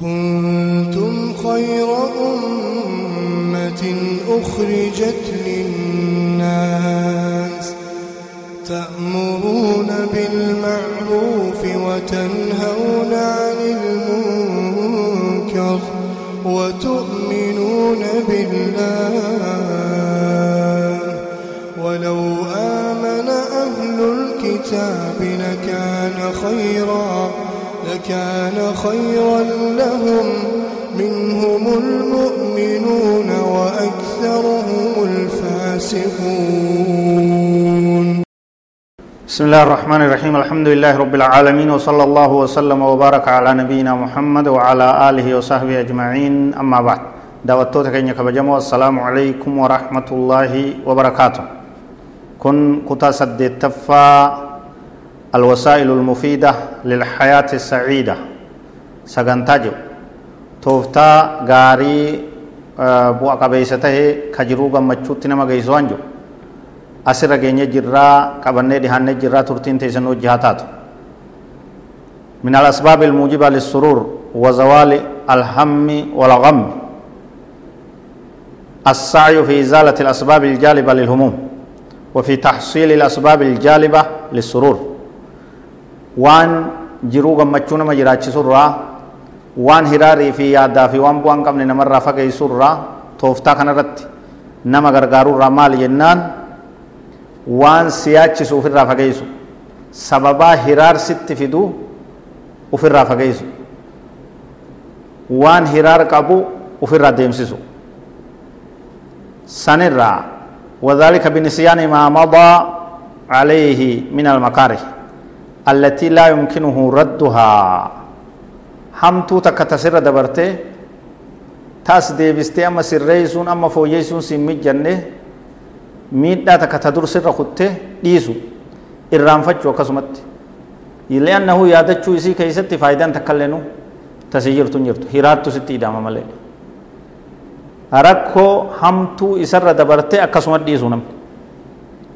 كنتم خير أمة أخرجت للناس تأمرون بالمعروف وتنهون عن المنكر وتؤمنون بالله لكان خيرا لهم منهم المؤمنون وأكثرهم الفاسقون. بسم الله الرحمن الرحيم. الحمد لله رب العالمين وصلى الله وسلم وبارك على نبينا محمد وعلى آله وصحبه أجمعين. أما بعد دعوتوتا كينيا كبجمو. السلام عليكم ورحمة الله وبركاته. كن كتا سدد تفا الوسائل المفيدة للحياة السعيدة. سغنتاجو. توفتا غاري بوأ قبيسته كجرو غمچوت نما غيزوانجو. asirra geenye jirraa qabannee dhihaannee jirraa turtiin teessan hojii haa taatu من الأسباب الموجبة للسرور وزوال الهم والغم. السعي في إزالة الأسباب الجالبة للهموم وفي تحصيل الأسباب الجالبة للسرور. غمچون ما جراچ سرا وان هراري في يادا في وان بوان قبل نمر رافق سرا توفتا كنرت نما غرغارو رمال جنان waan siyaachisu ofirraa fageessu sababaa hiraarsitti fidu ofirraa fageessu waan hiraar qabu ofirraa deemsisu. Sanirraa وذلك بنسيان ما مضى عليه من المكاره التي لا يمكنه ردها همتو تكتسر دبرته تاس ديبستي أما سريسون أما فوجيسون سمي جنة miidhaa takka ta dur sirra kuttee dhiisu irraanfachuu akkasumatti li'annahu yaadachuu isii keessatti faayidaan takka illee nu tasii jirtu jirtu hiraattu sitti idama malee rakkoo hamtuu isarra dabartee akkasuma dhiisu namni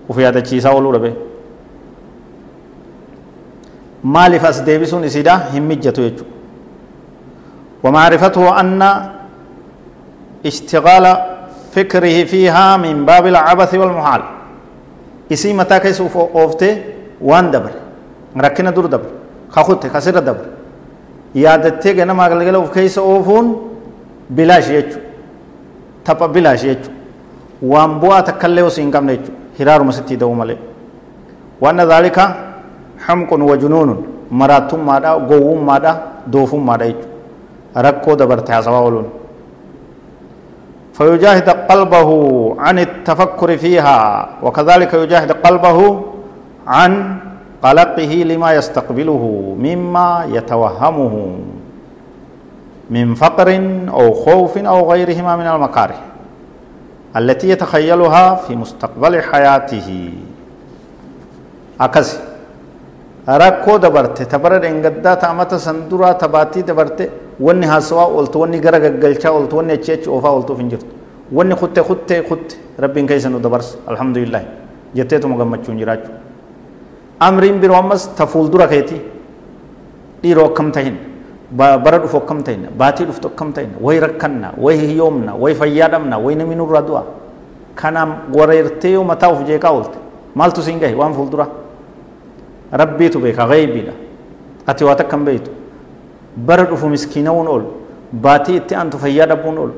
uf yaadachiisaa ooluu dhabe maaliif as deebisuun isiidha hin mijjatu jechuudha ومعرفته أن اشتغال فكره فيها من باب العبث والمحال. إسي متى كيس أوفته؟ وان دبر. ركنا دور دبر. خخوت خسر دبر. يادته غنا ما غلغل أوف كيس أوفون؟ بلاش يچو تپا بلاش يچو وان بوا تكلي وسين كم نچو هرار مستي دو ملي وأن ذلك حمق وجنون مراتم مادا غووم مادا دوفم مادا ركو تاسوا ولون فيجاهد قلبه عن التفكر فيها وكذلك يجاهد قلبه عن قلقه لما يستقبله مما يتوهمه من فقر أو خوف أو غيرهما من المكاره التي يتخيلها في مستقبل حياته. أكسي. Rakkoo dabarte tabara dhengaddaa ta'amata sanduraa tabaatii dabarte wanni haasawaa ooltu wanni gara gaggalchaa ooltu wanni achi achi oofaa ooltuuf hin jirtu wanni kutte kutte kutte rabbiin keessa nu dabarsa alhamdulillah jetteetuma gammachuun jiraachuu amriin biroo ammas ta fuuldura keeti dhiiroo akkam tahin bara dhufu akkam tahin baatii dhuftu akkam tahin way rakkanna way hiyyoomna way fayyaa dhabna way namni nurraa du'a kanaam wareertee yoo mataa of jeeqaa oolte maaltu siin gahe waan fuulduraa rabbiitu beeka gaybiidha ati waa takkan beeytu bara dhufu miskiinawuun oolu baatii itti aantu fayyaa dhabuun oolu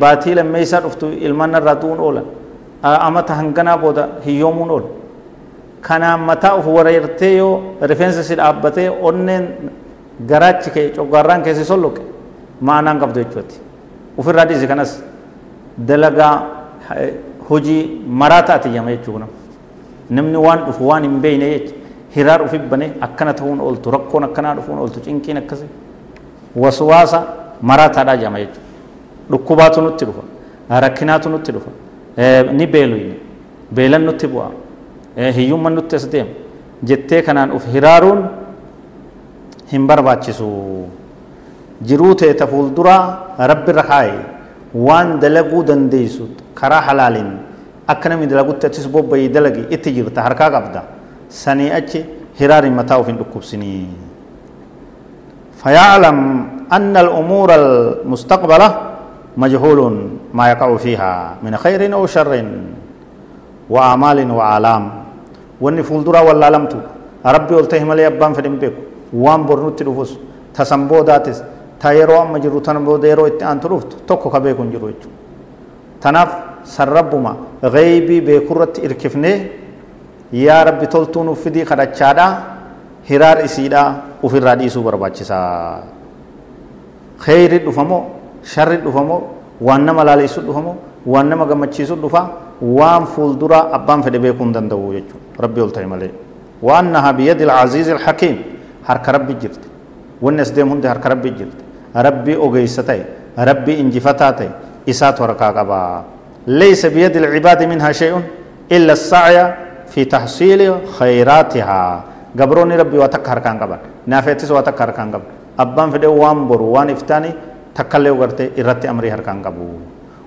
baatii lammeeysaa dhuftu ilmaan irraa du'uun oolan amata hanganaa booda hiyyoomuun oolu kanaan mataa uf wareertee yoo rifeensa si dhaabbatee onneen garaachi kee coggaarraan keessi solloqe ma'anaan qabdu jechuuti ufirraa dhiisi kanas dalagaa hojii maraa taatiyyama jechuu namni waan dhufu waan hin beeyne jechuudha hiraar ufi bane akkana ta'uun ooltu rakkoon akkanaa dhufuun ooltu cinqiin akkasi waswaasa maraataadhaa jedhama jechuudha dhukkubaatu nutti dhufa rakkinaatu nutti dhufa ni beeluyne beelan nutti bu'a hiyyumman nutti as deema jettee kanaan uf hiraaruun hin barbaachisu jiruu teeta fuulduraa rabbi irra kaaye waan dalaguu dandeeysu karaa halaaliin akka namni dalagutti achis bobbayii dalagi itti jirta harkaa qabda sanii achi hiraari mataa ufin dhukkubsinii فيعلم أن الأمور المستقبلة مجهول ما يقع فيها من خير أو شر وأعمال وآلام وأن فولدرا ولا لمتو ربي قلته ملي أبان فدم بيكو وان برنوت رفوس۔ تسنبو داتس تايرو أما جرو تنبو ديرو اتعان تروفت توكو كبيكون جرو تناف سربما غيبي بيكورت إركفني يا ربي تلتون فدي خدچادا هرار إسيدا وفي الراديسو برباچسا خير دفمو شر دفمو waan nama laaleessu dhufamoo waan nama gammachiisu dhufa waan fuuldura abbaan fedhe beekuu hin danda'u jechuudha rabbi ol ta'e malee وأنها بيد العزيز الحكيم حرك ربي جرت والناس ديم هند حرك ربي جرت ربي أوجيستي ربي إنجفتاتي إسات ورقاقبا ليس بيد العباد منها شيء إلا السعي في تحصيل خيراتها. قبروني ربي واتك هركان قبل نافيتس واتك هركان قبل أبان فدي وان برو وان افتاني تكالي وغرتي إرتي أمري هركان قبل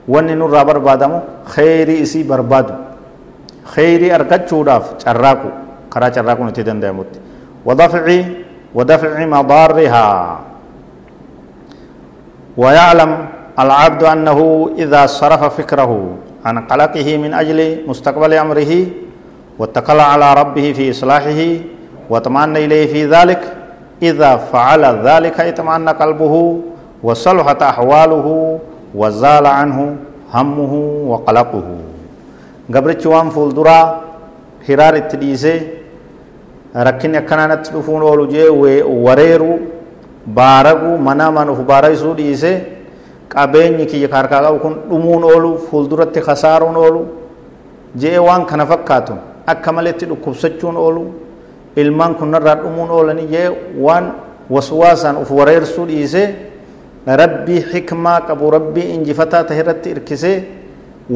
وان نور بربادمو خيري إسي بربادو. خيري أرقد شوداف چراكو. خرا چراكو نتي دندامت ودفعي ودفع مضارها. ويعلم العبد أنه إذا صرف فكره عن قلقه من أجل مستقبل أمره واتكل على ربه في إصلاحه واطمأن إليه في ذلك إذا فعل ذلك اطمأن قلبه وصلحت أحواله وزال عنه همه وقلقه قبرت وان فولدرا هرار التديسي dhufuun oolu jee wareeru baaragu mana manuuf baaraysuu dhiise qabeenyi kiyya harkaa qabu kun dhumuun oolu fuulduratti kasaaruun oolu jee waan kana fakkaatun akka maletti dhukkubsachuun oolu ilmaan kunnarraa dhumuun oolanii jee waan waswaasaan uf wareersuu dhiise rabbii xikmaa qabu rabbii injifataa tahe irratti irkisee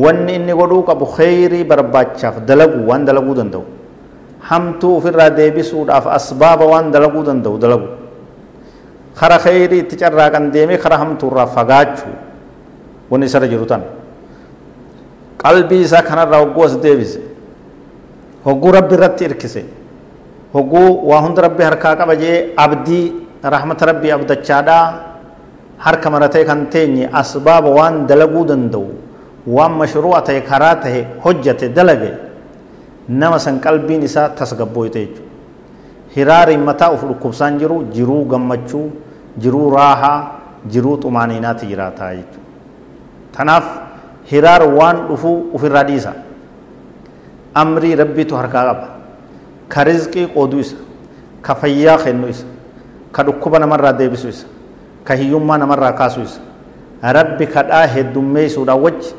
wanni inni godhuu qabu kheyrii barbaachaaf dalagu waan dalaguu danda'u hamtuu ofirraa deebisuudhaaf asbaaba waan dalaguu danda'u dalagu kara kheyrii itti carraaqan deemee kara hamtuurraa fagaachuu wanni isarra jiru tan qalbii isaa kanarraa hogguu as deebise hogguu rabbi irratti irkise hogguu waa hunda rabbi harkaa qaba jee abdii rahmata rabbii abdachaadhaa harka maratee kan teenye asbaaba waan dalaguu danda'u waan mashruu'a ta'e karaa ta'e hojjate dalage nama san qalbiin isaa tasgabbooyte jechuudha hiraariin mataa uf dhukkubsaan jiru jiruu gammachuu jiruu raahaa jiruu xumaaniinaati jiraataa jechuudha tanaaf hiraar waan dhufuu ufirraa dhiisa amrii rabbiitu harkaa qaba ka rizqii qooduu isa ka fayyaa kennu isa ka dhukkuba namarraa deebisu isa ka hiyyummaa namarraa kaasuu isa rabbi kadhaa heddummeessuudhaan wajji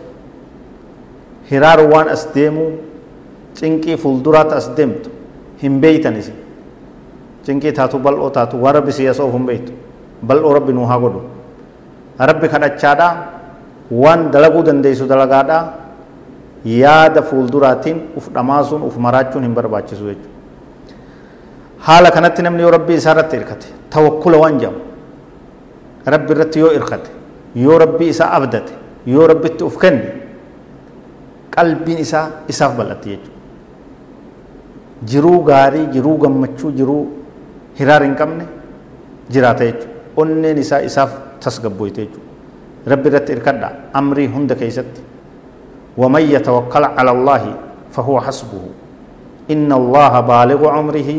hiraar waan as deemuu cinqii fuulduraatti as deemtu hin beeytan isin cinqii taatu bal'oo taatu waan rabbi siyaasa of hin beeytu bal'oo rabbi nuu haa godhu rabbi kadhachaadhaa waan dalaguu dandeessu dalagaadhaa yaada fuulduraatiin uf dhamaa sun uf maraachuun hin barbaachisu jechuudha. Haala kanatti namni yoo rabbii isaa irratti hirkate tawakkula waan jedhamu rabbi irratti yoo hirkate yoo rabbii isaa abdate yoo rabbitti uf kenne qalbiin isaa isaaf bal'atti jechuudha. Jiruu gaarii, jiruu gammachuu, jiruu hiraar hin qabne jiraata jechuudha. Onneen isaa isaaf tasgabboyte jechuudha. Rabbi irratti hirkadhaa amrii hunda keessatti. ومن يتوكل على الله فهو حسبه. إن الله بالغ عمره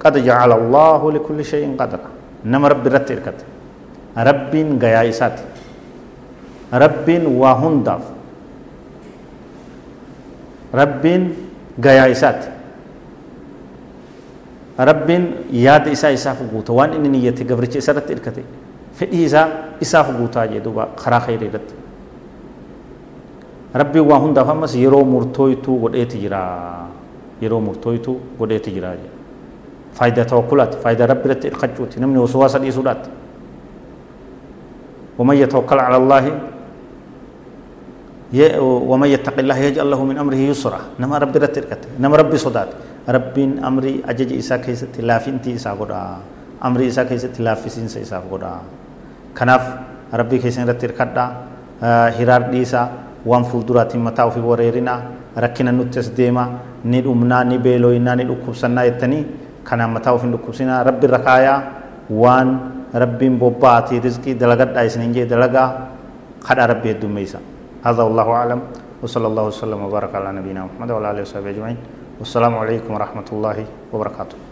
قد جعل الله لكل شيء قدرا. نما رب رت إركد رب غيايسات رب وهندف رب غيايسات رب ياد إسا إسا فقوت وان إني نيتي قبرتي إسا رت إركتي guutaa jee duuba karaa khayrii irratti rabbiin waa hundaaf ammas yeroo murtooytuu godheeti jira yeroo murtooytuu godheeti jira faayidaa tawakkulaati faayidaa rabbi irratti hirkachuuti namni waswaasa dhiisuudhaatti ومن يتوكل على الله ومن يتق الله يجعل له من امره يسرا نما ربي رتركت نما ربي صدات ربين امري اجج عيسى كيست لافنتي عيسى غدا امري عيسى كيست لافسين عيسى غدا rabbii keessan irratti hirkadhaa hiraar dhiisaa waan fuulduraatiin mataa ofii wareerinaa rakkina nutti as deema ni dhumnaa ni beelooyinaa ni dhukkubsannaa jettanii kanaan mataa ofii dhukkubsinaa rabbi irra kaayaa waan ربين بوباتي رزقي دلغت ايسنين جي دلغا خدا ربي الدميسا هذا والله اعلم وصلى الله وسلم وبارك على نبينا محمد وعلى اله وصحبه اجمعين والسلام عليكم ورحمه الله وبركاته